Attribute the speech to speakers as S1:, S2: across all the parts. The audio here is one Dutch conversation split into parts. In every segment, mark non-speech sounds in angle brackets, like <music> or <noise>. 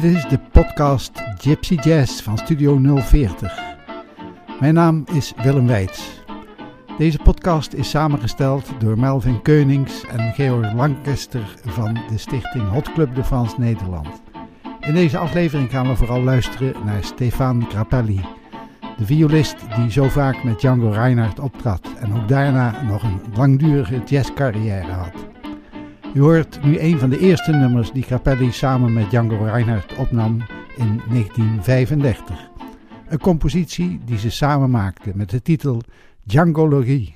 S1: Dit is de podcast Gypsy Jazz van Studio 040. Mijn naam is Willem Weits. Deze podcast is samengesteld door Melvin Keunings en Georg Lancaster van de stichting Hot Club de France Nederland. In deze aflevering gaan we vooral luisteren naar Stefan Grappelli, de violist die zo vaak met Django Reinhardt optrad en ook daarna nog een langdurige jazzcarrière had. U hoort nu een van de eerste nummers die Grappelli samen met Django Reinhardt opnam in 1935. Een compositie die ze samen maakten met de titel Djangologie.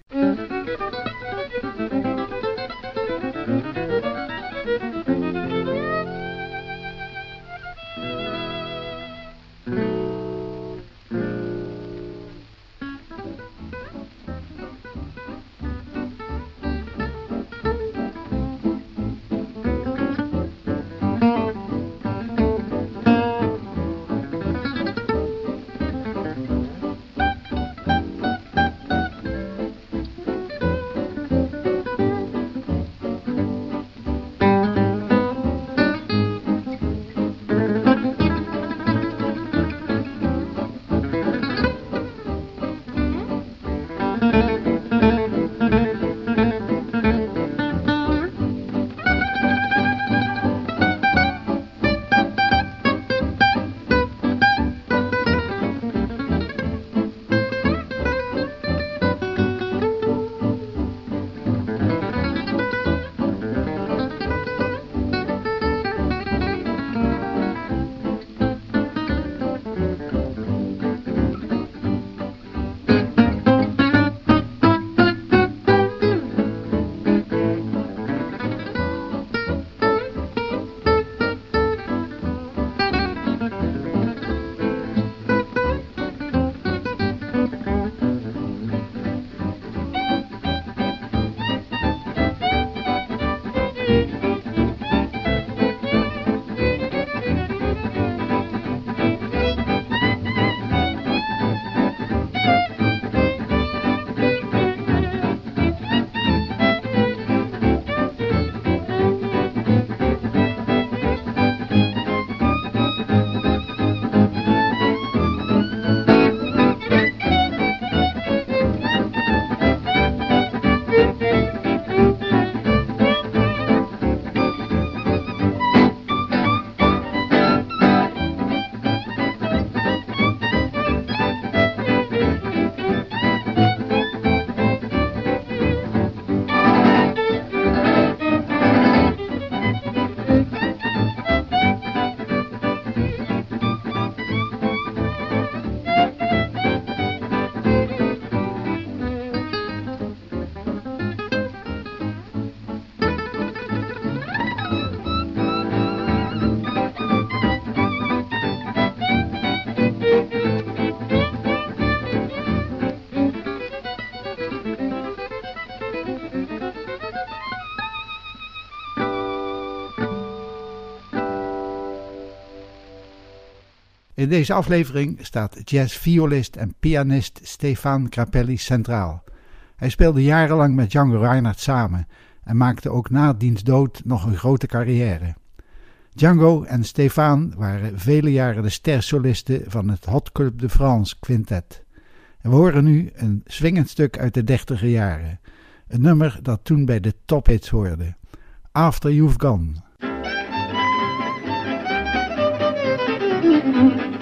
S1: In deze aflevering staat jazzviolist en pianist Stefan Grappelli centraal. Hij speelde jarenlang met Django Reinhardt samen en maakte ook na diens dood nog een grote carrière. Django en Stefan waren vele jaren de stersolisten van het Hot Club de France Quintet. We horen nu een swingend stuk uit de dertiger jaren. Een nummer dat toen bij de tophits hoorde. After You've Gone. Thank you.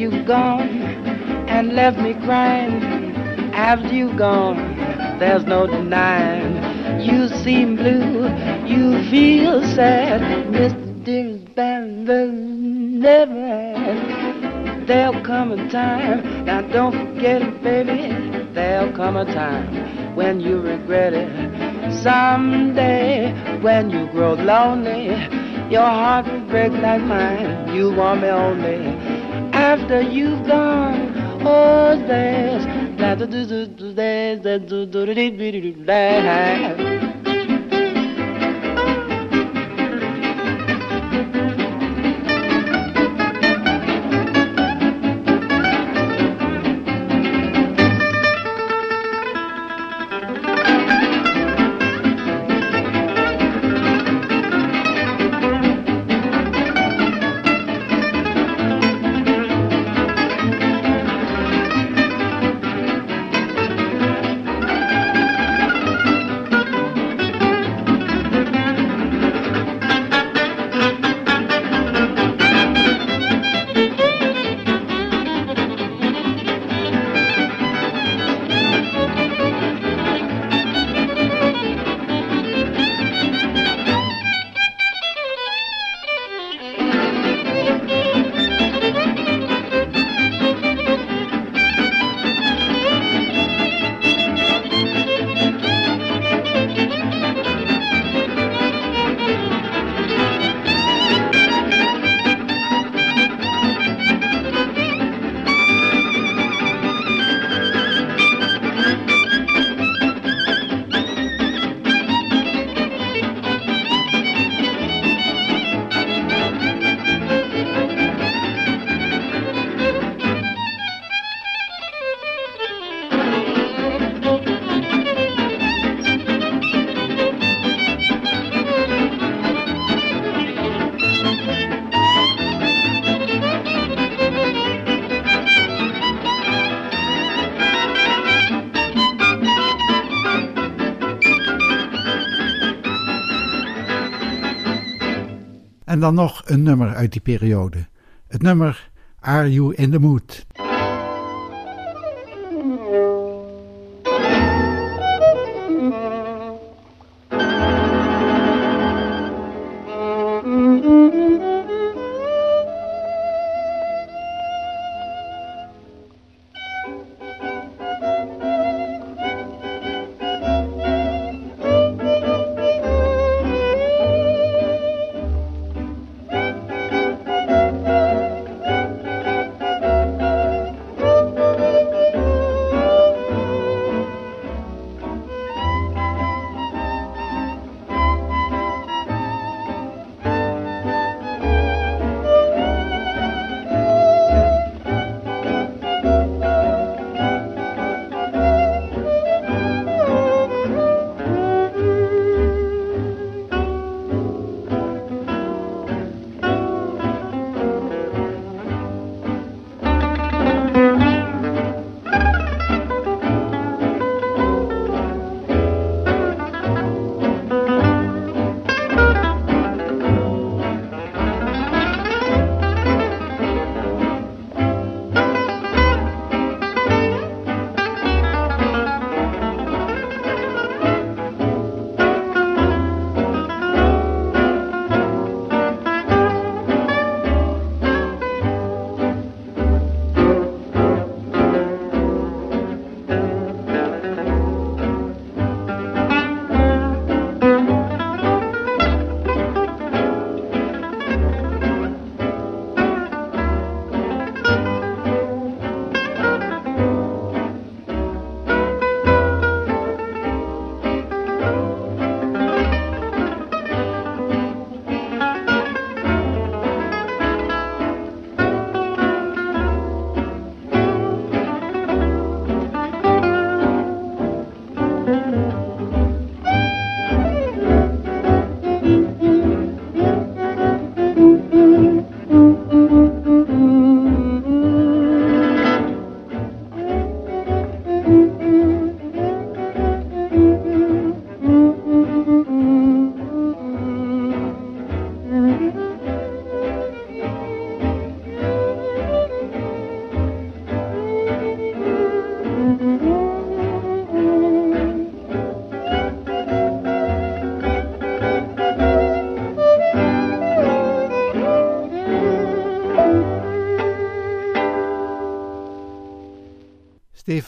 S2: You've gone and left me crying. After you've gone, there's no denying. You seem blue, you feel sad. Mr. Band will never end. There'll come a time, now don't forget it, baby. There'll come a time when you regret it. Someday, when you grow lonely, your heart will break like mine. You want me only after you've gone. Oh, there's there's there's
S1: En dan nog een nummer uit die periode. Het nummer Are You in the Mood?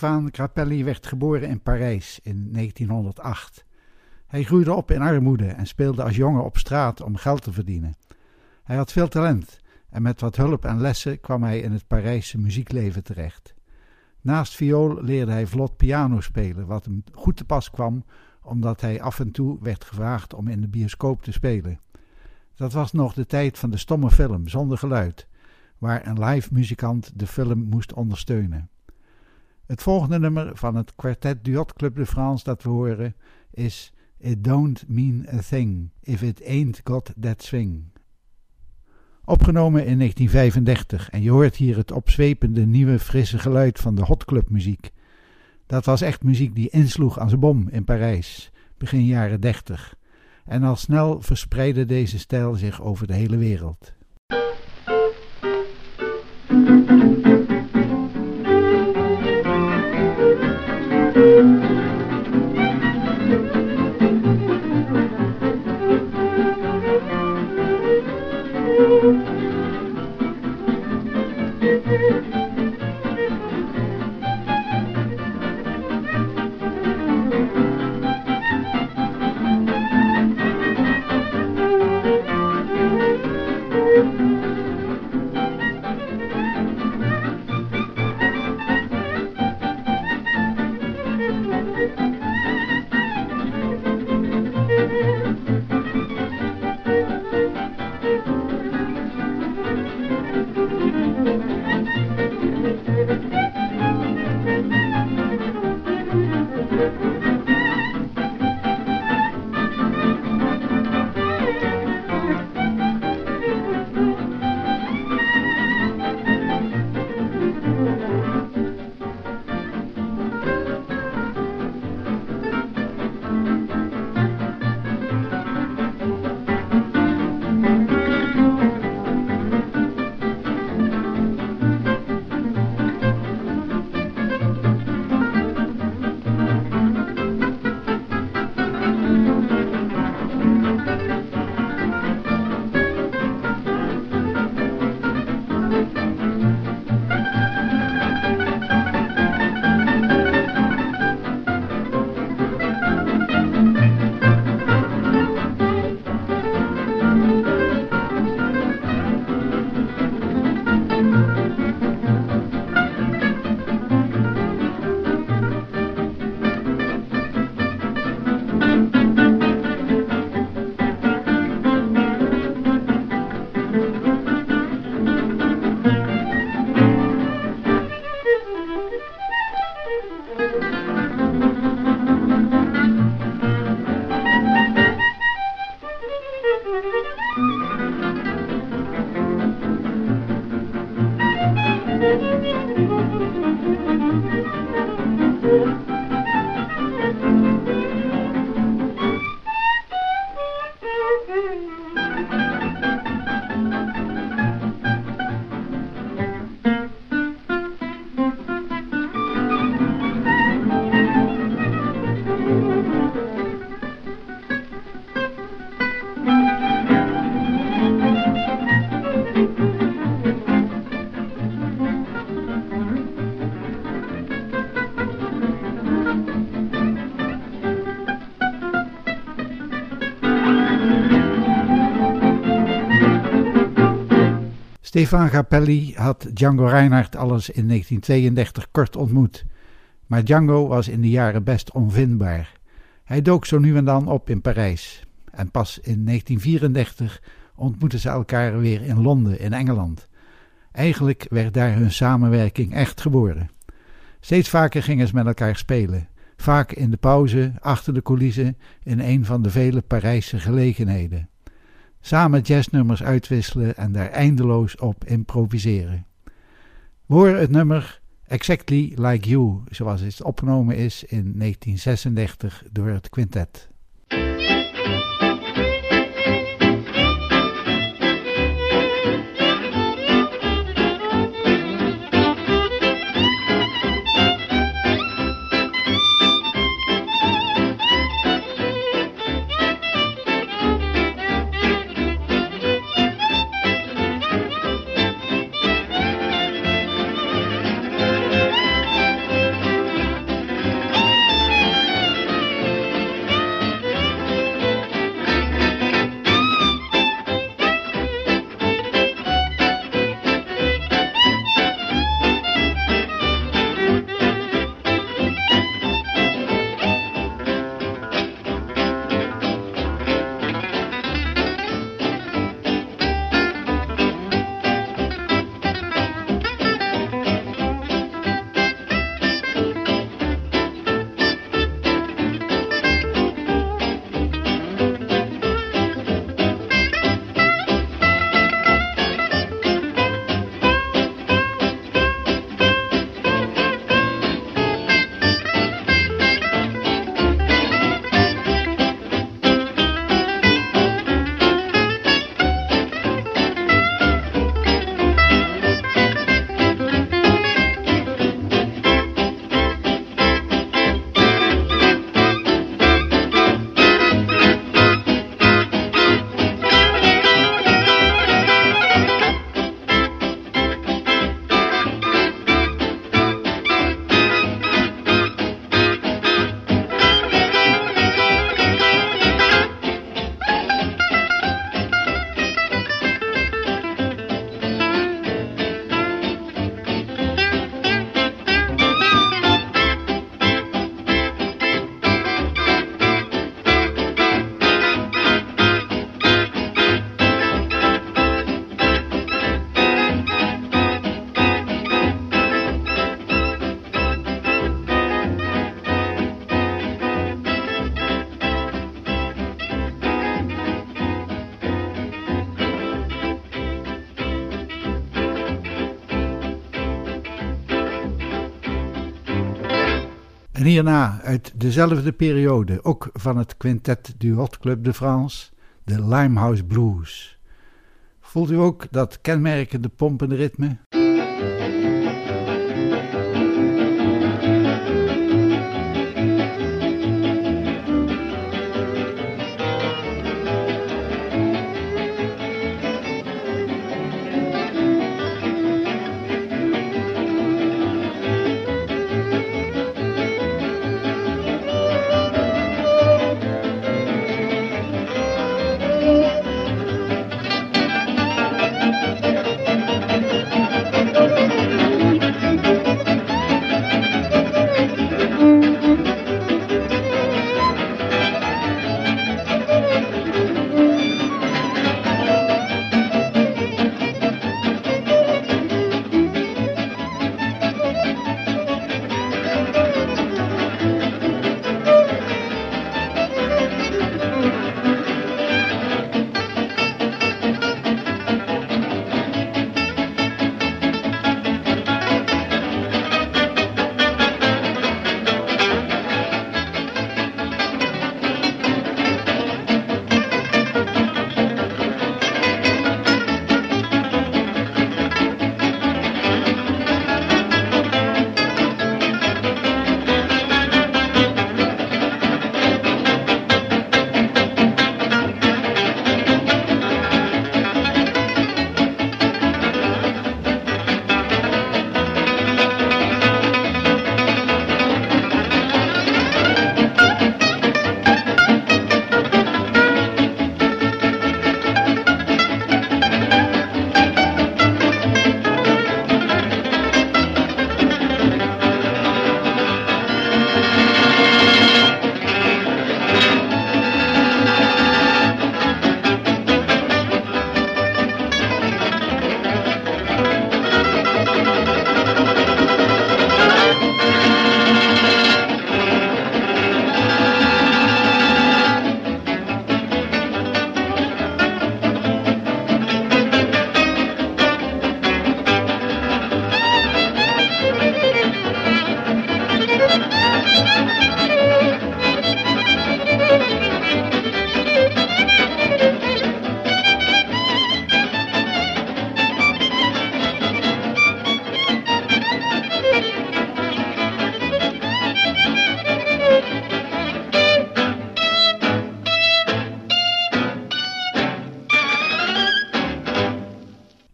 S1: Stefan Grappelli werd geboren in Parijs in 1908. Hij groeide op in armoede en speelde als jongen op straat om geld te verdienen. Hij had veel talent en met wat hulp en lessen kwam hij in het Parijse muziekleven terecht. Naast viool leerde hij vlot piano spelen, wat hem goed te pas kwam omdat hij af en toe werd gevraagd om in de bioscoop te spelen. Dat was nog de tijd van de stomme film zonder geluid, waar een live muzikant de film moest ondersteunen. Het volgende nummer van het kwartet Duot Club de France dat we horen is It Don't Mean a Thing If It Ain't Got That Swing. Opgenomen in 1935 en je hoort hier het opzwepende nieuwe frisse geluid van de hotclub muziek. Dat was echt muziek die insloeg als een bom in Parijs, begin jaren 30. En al snel verspreidde deze stijl zich over de hele wereld. Stefan Grappelli had Django Reinhardt alles in 1932 kort ontmoet. Maar Django was in de jaren best onvindbaar. Hij dook zo nu en dan op in Parijs. En pas in 1934 ontmoetten ze elkaar weer in Londen, in Engeland. Eigenlijk werd daar hun samenwerking echt geboren. Steeds vaker gingen ze met elkaar spelen. Vaak in de pauze, achter de coulissen, in een van de vele Parijse gelegenheden. Samen jazznummers uitwisselen en daar eindeloos op improviseren. Horen het nummer Exactly Like You, zoals het opgenomen is in 1936 door het quintet. Hierna uit dezelfde periode, ook van het quintet du Hot Club de France, de Limehouse Blues. Voelt u ook dat kenmerkende pompende ritme?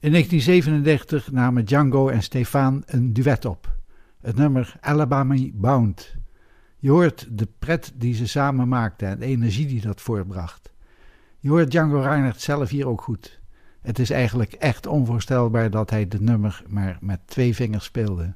S1: In 1937 namen Django en Stefan een duet op. Het nummer Alabama Bound. Je hoort de pret die ze samen maakten en de energie die dat voortbracht. Je hoort Django Reinhardt zelf hier ook goed. Het is eigenlijk echt onvoorstelbaar dat hij dit nummer maar met twee vingers speelde.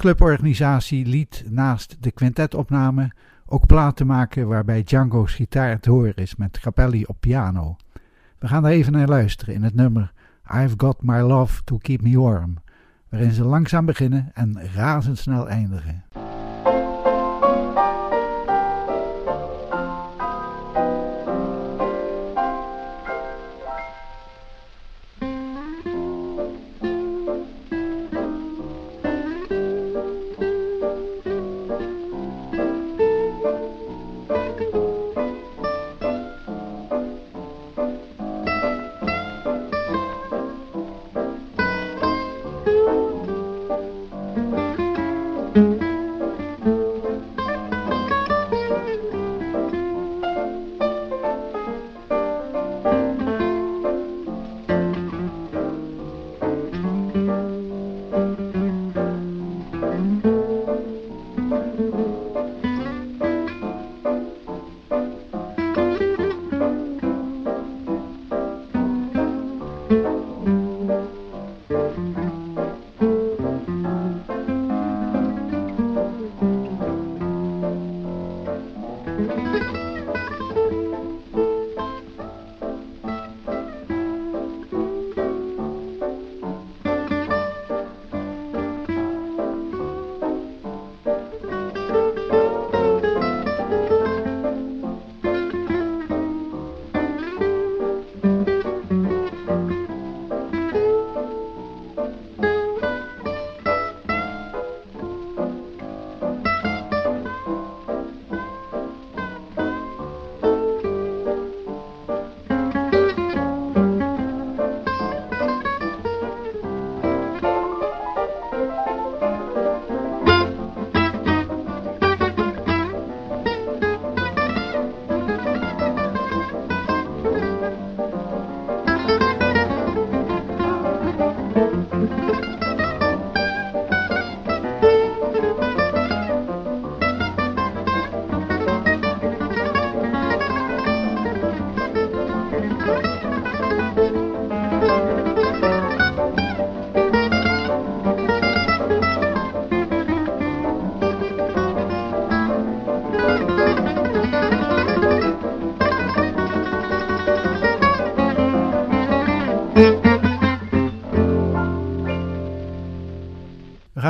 S1: Cluborganisatie liet naast de quintetopname ook platen maken waarbij Django's gitaar te horen is met Capelli op piano. We gaan daar even naar luisteren in het nummer I've Got My Love to Keep Me Warm, waarin ze langzaam beginnen en razendsnel eindigen.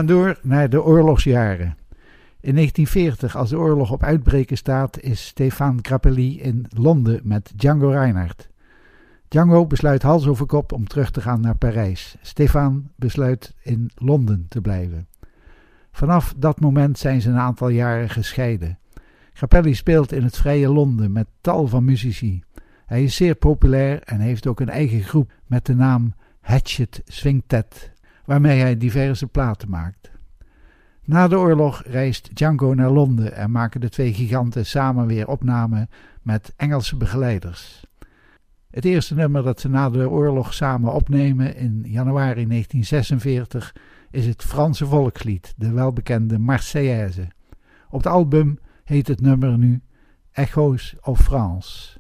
S1: Gaan door naar de oorlogsjaren. In 1940, als de oorlog op uitbreken staat, is Stefan Grappelli in Londen met Django Reinhardt. Django besluit hals over kop om terug te gaan naar Parijs. Stefan besluit in Londen te blijven. Vanaf dat moment zijn ze een aantal jaren gescheiden. Grappelli speelt in het vrije Londen met tal van muzici. Hij is zeer populair en heeft ook een eigen groep met de naam Hatchet Swingtet waarmee hij diverse platen maakt. Na de oorlog reist Django naar Londen en maken de twee giganten samen weer opnamen met Engelse begeleiders. Het eerste nummer dat ze na de oorlog samen opnemen in januari 1946 is het Franse volkslied, de welbekende Marseillaise. Op het album heet het nummer nu Echoes of France.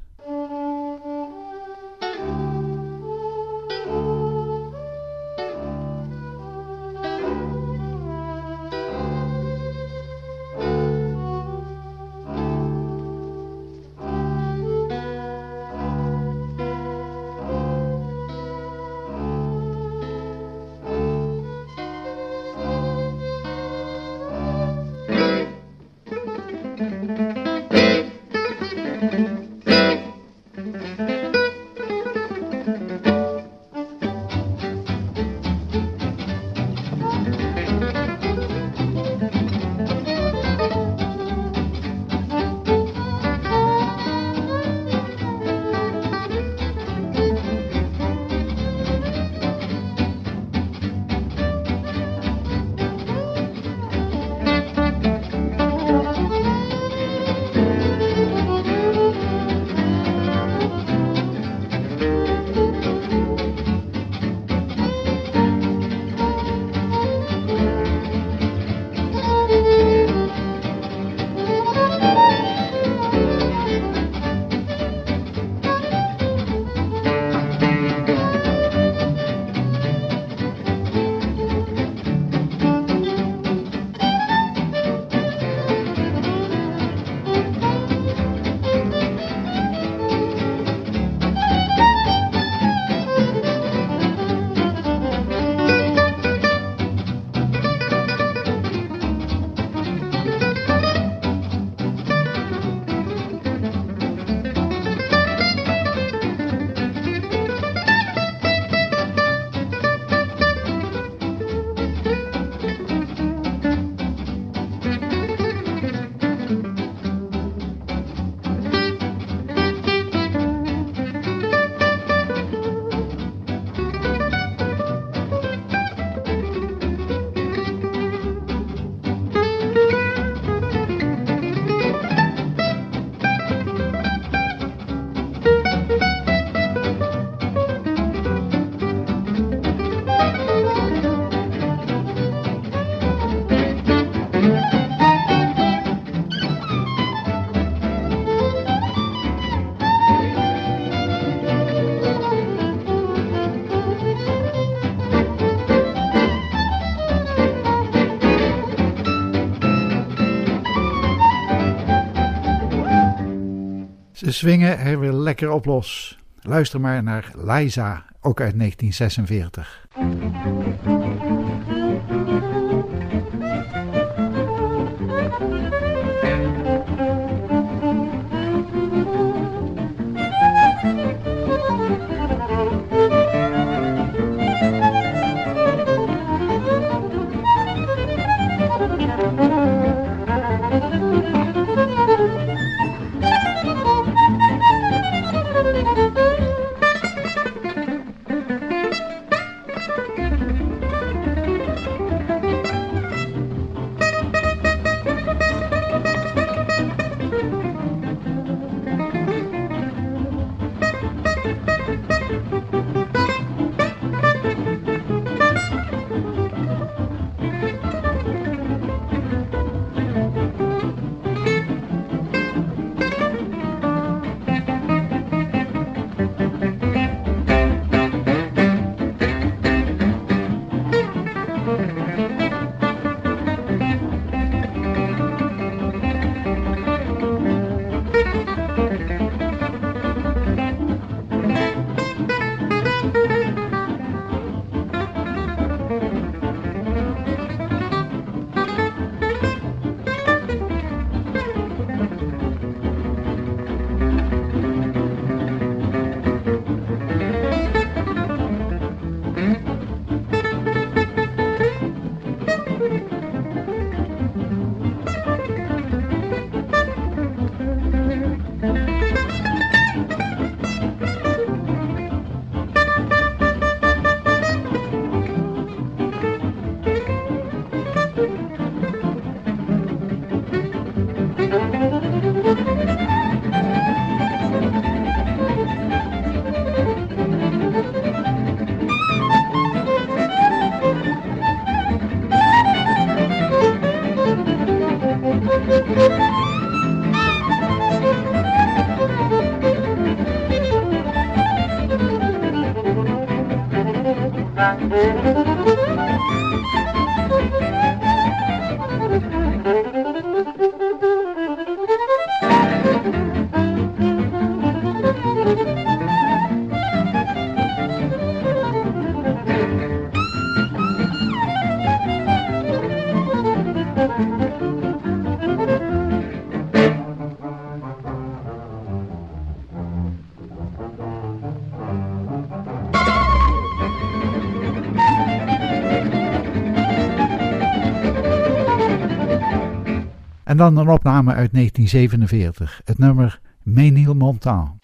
S1: Swingen er weer lekker op los. Luister maar naar Liza, ook uit 1946. En dan een opname uit 1947, het nummer Menil-Montan. Daarna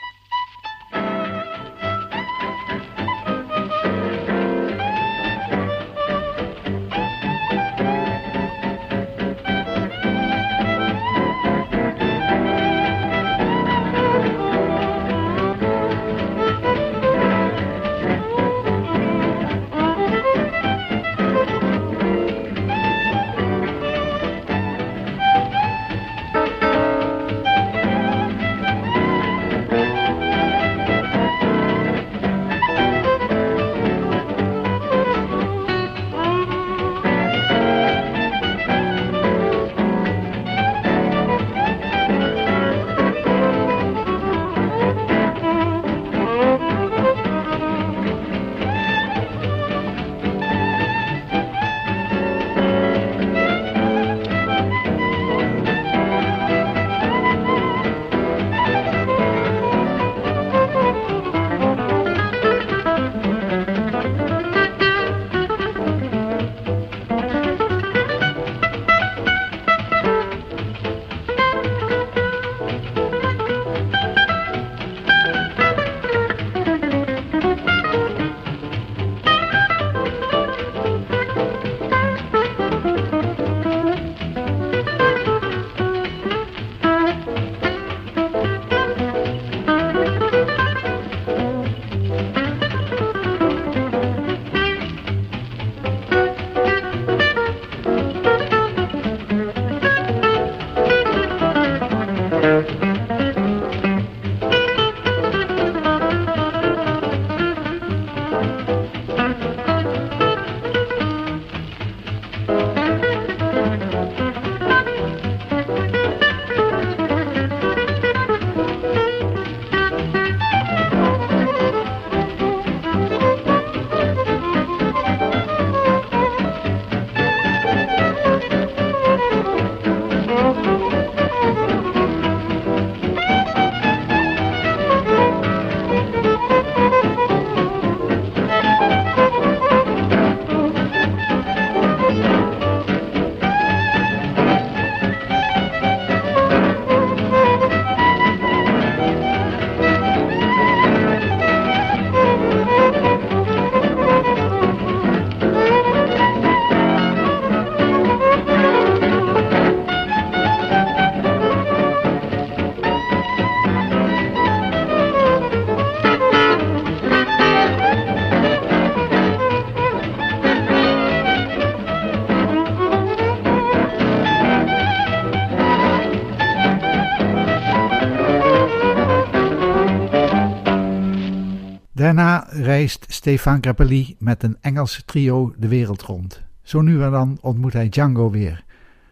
S1: Stefan Grappelli met een Engelse trio de wereld rond. Zo nu en dan ontmoet hij Django weer,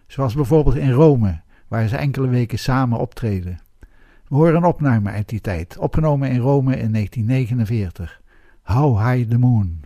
S1: zoals bijvoorbeeld in Rome, waar ze enkele weken samen optreden. We horen een opname uit die tijd, opgenomen in Rome in 1949. How High the Moon.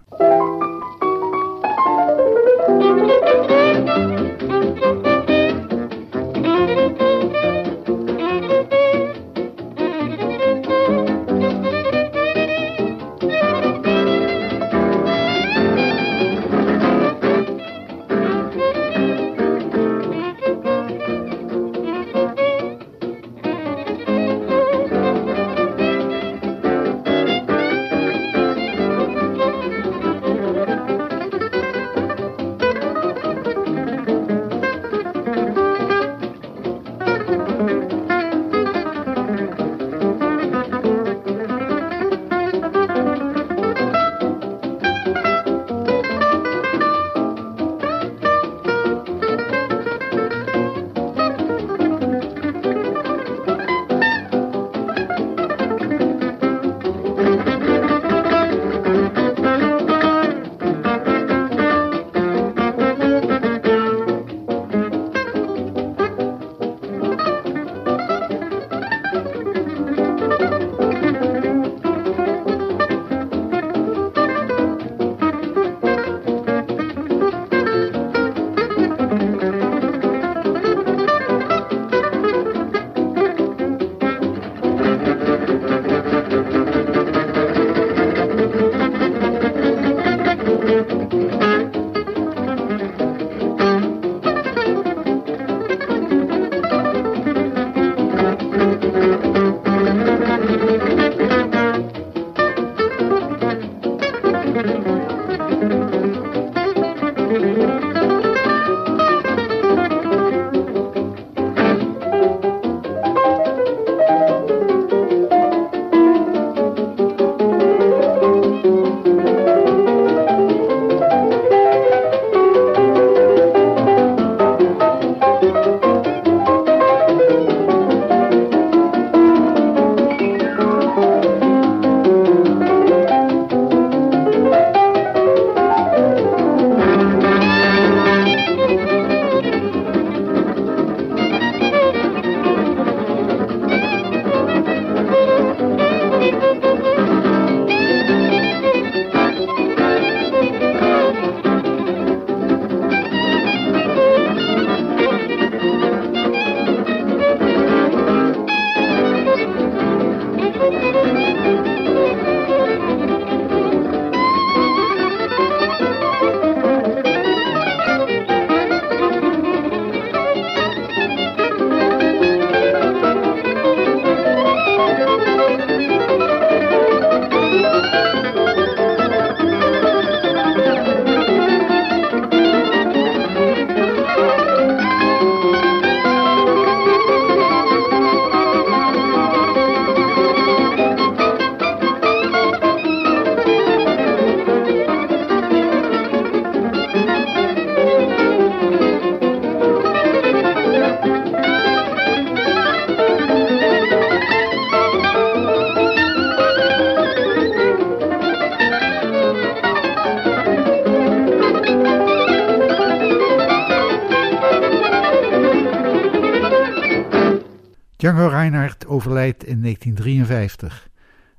S1: Django Reinhardt overlijdt in 1953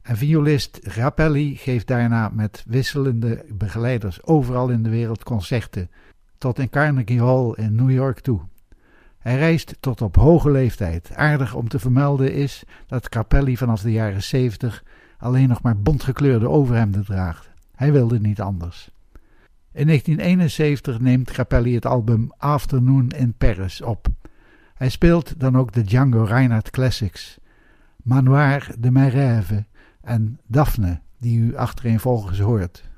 S1: en violist Rappelli geeft daarna met wisselende begeleiders overal in de wereld concerten, tot in Carnegie Hall in New York toe. Hij reist tot op hoge leeftijd. Aardig om te vermelden is dat Capelli vanaf de jaren 70 alleen nog maar bontgekleurde overhemden draagt. Hij wilde niet anders. In 1971 neemt Capelli het album Afternoon in Paris op. Hij speelt dan ook de Django Reinhardt Classics, Manoir de Mes en Daphne, die u achtereenvolgens hoort.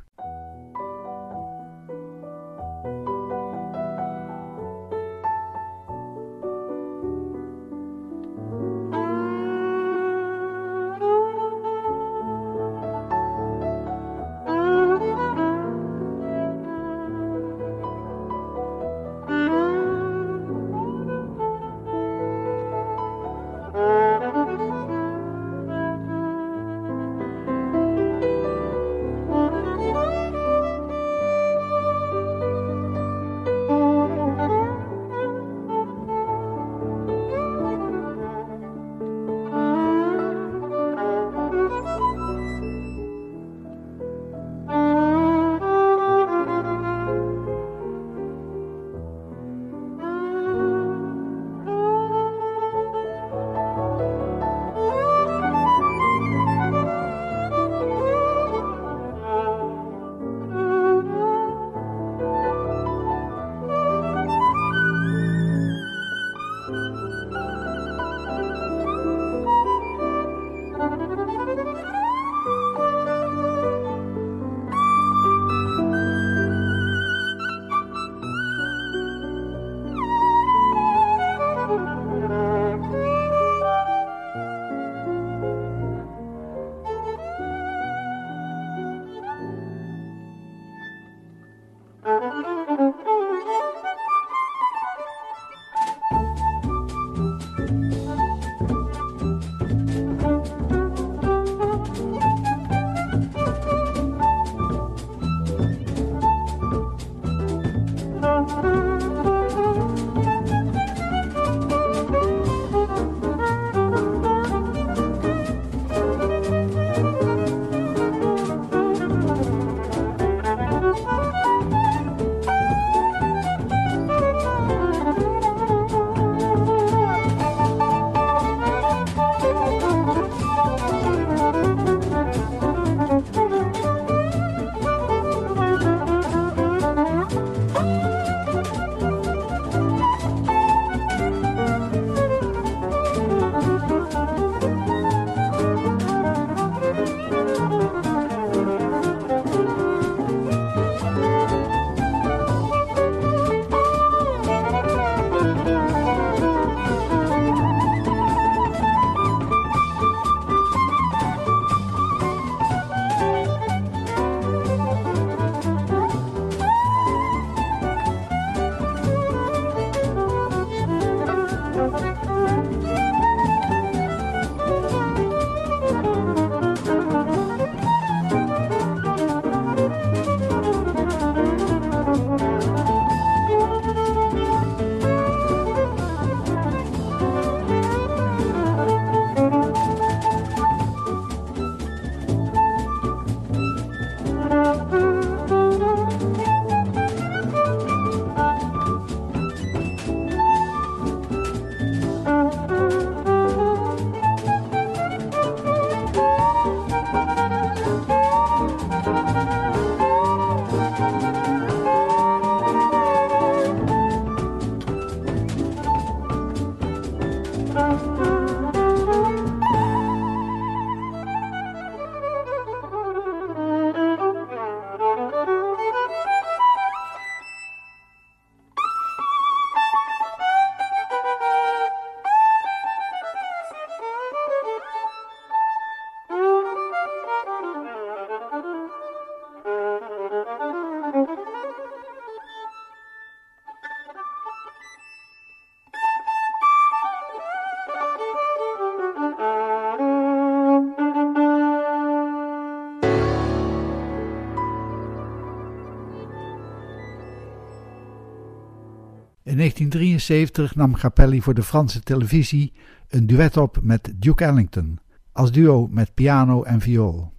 S1: 1973 nam Capelli voor de Franse televisie een duet op met Duke Ellington, als duo met piano en viool.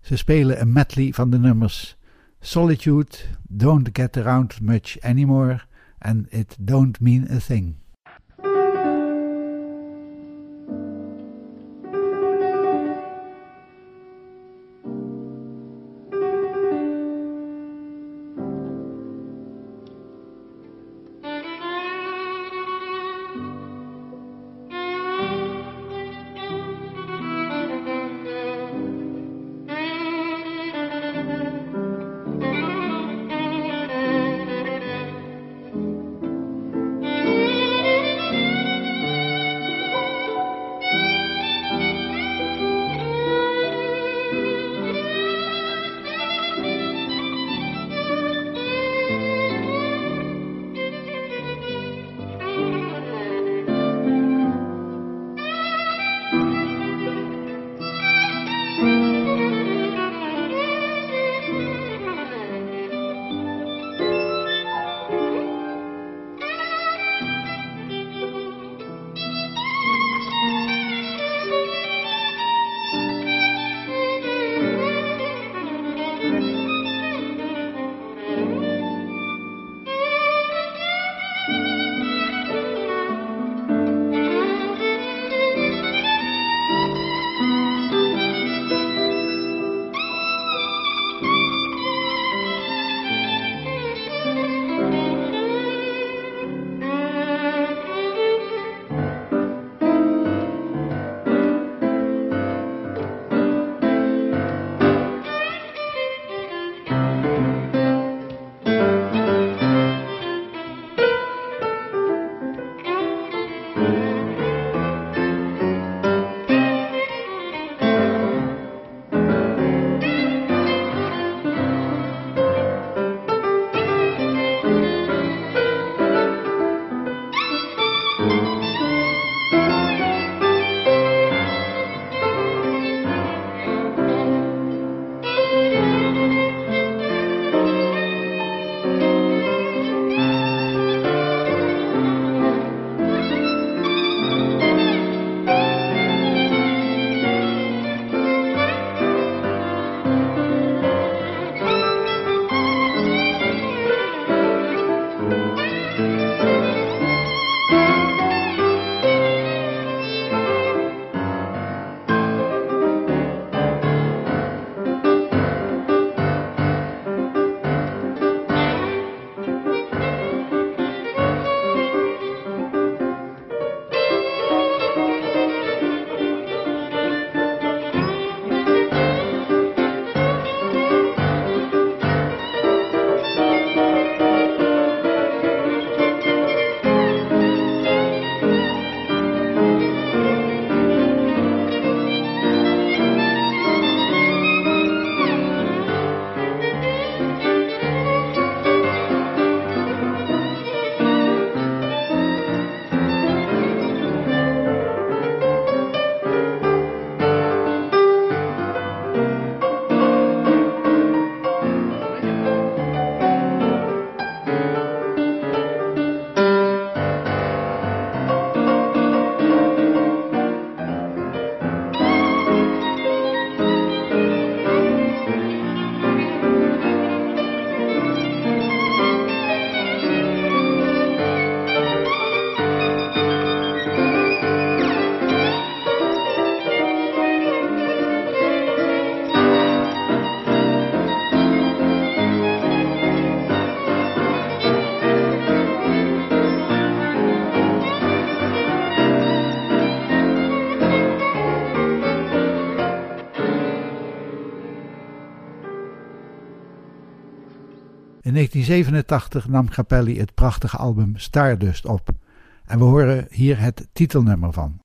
S1: Ze spelen een medley van de nummers Solitude, Don't Get Around Much Anymore en It Don't Mean a Thing. In 1987 nam Capelli het prachtige album Stardust op en we horen hier het titelnummer van.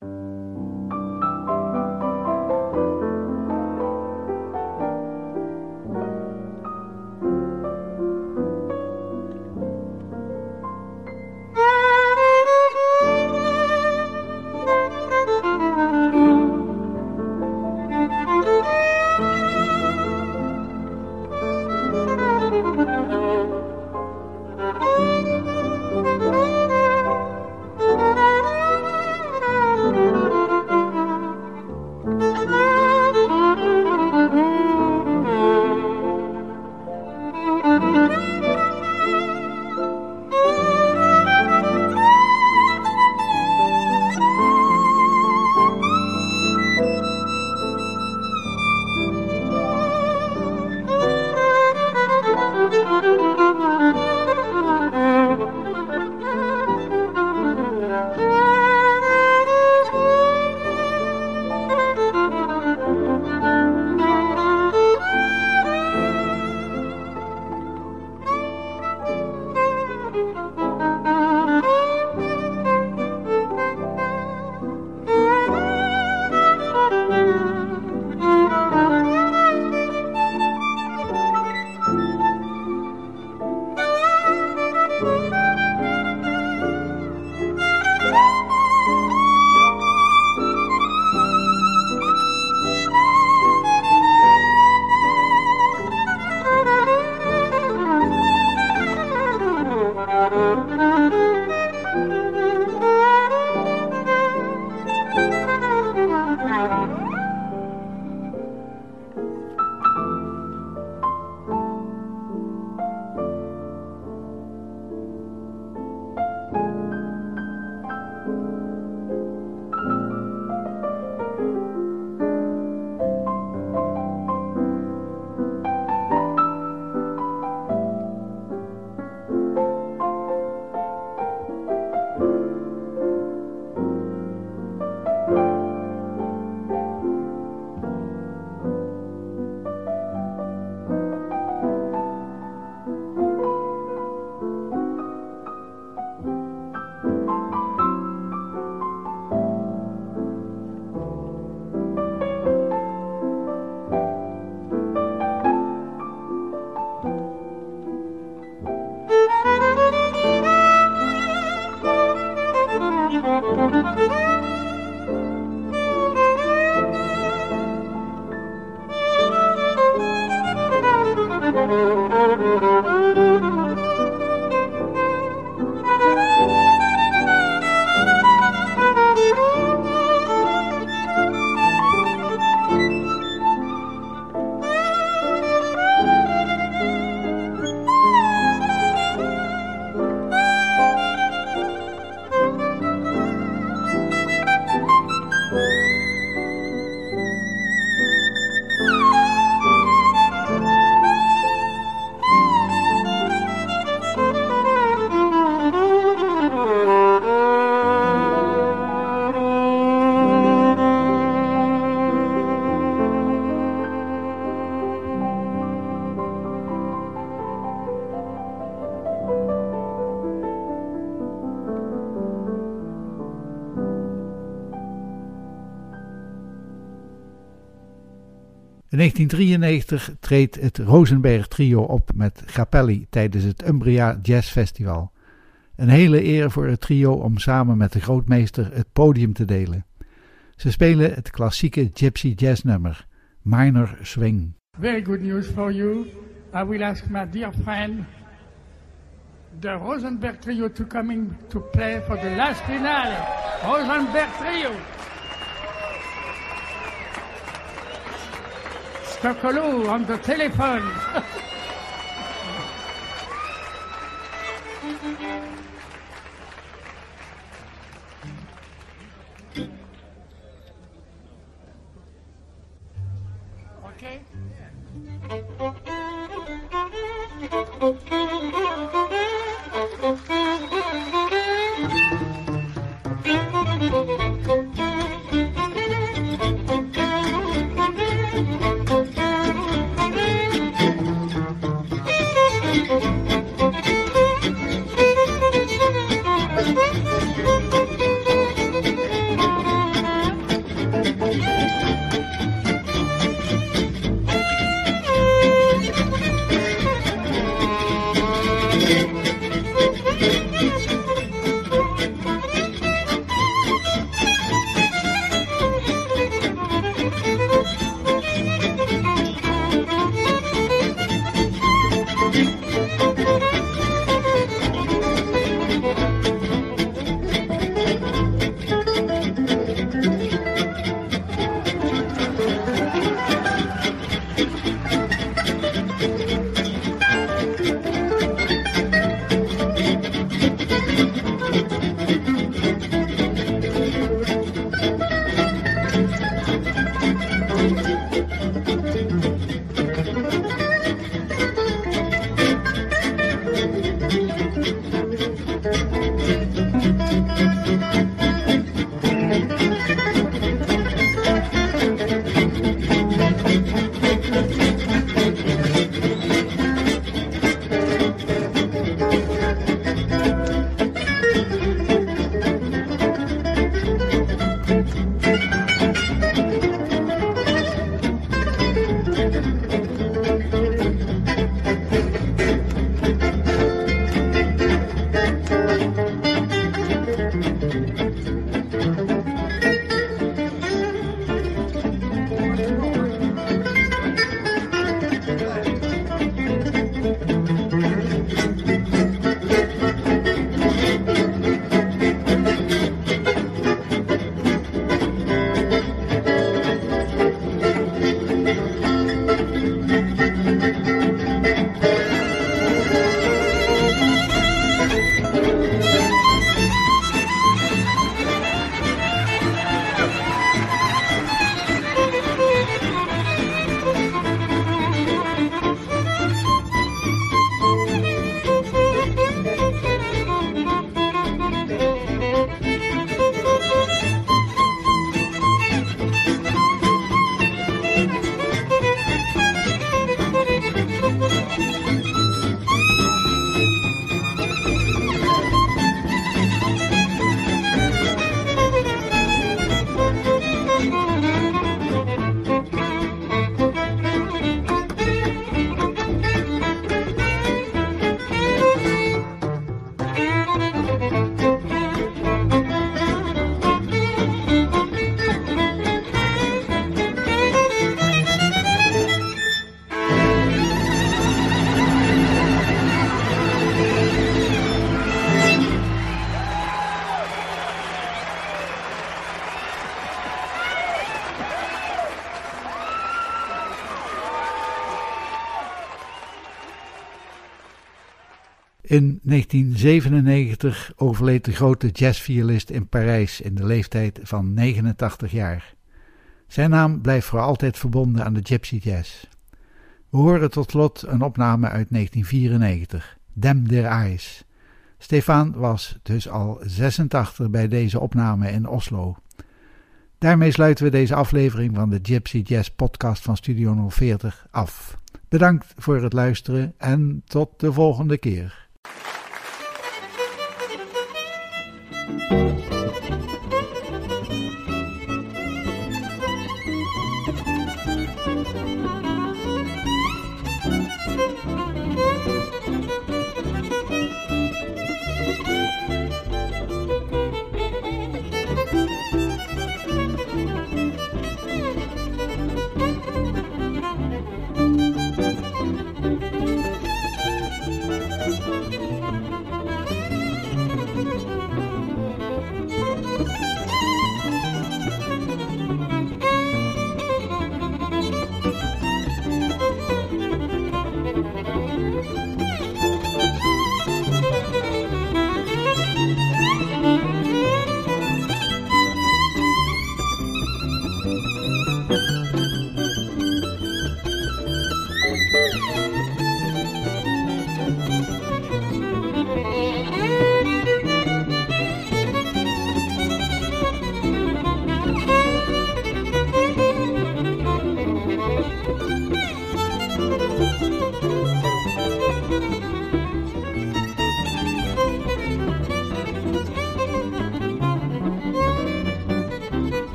S1: In 1993 treedt het Rosenberg Trio op met Capelli tijdens het Umbria Jazz Festival. Een hele eer voor het trio om samen met de grootmeester het podium te delen. Ze spelen het klassieke gypsy jazz nummer, Minor Swing.
S3: Very good news for you. I will ask my dear friend, the Rosenberg Trio, to coming to play for the last finale. Rosenberg Trio. Stockolo on the telephone. <laughs>
S1: 1997 overleed de grote jazzviolist in Parijs in de leeftijd van 89 jaar. Zijn naam blijft voor altijd verbonden aan de gypsy jazz. We horen tot slot een opname uit 1994, Dem der Eyes. Stefan was dus al 86 bij deze opname in Oslo. Daarmee sluiten we deze aflevering van de Gypsy Jazz podcast van Studio 040 af. Bedankt voor het luisteren en tot de volgende keer.
S3: Thank you.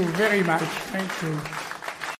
S3: You very much. Thank you.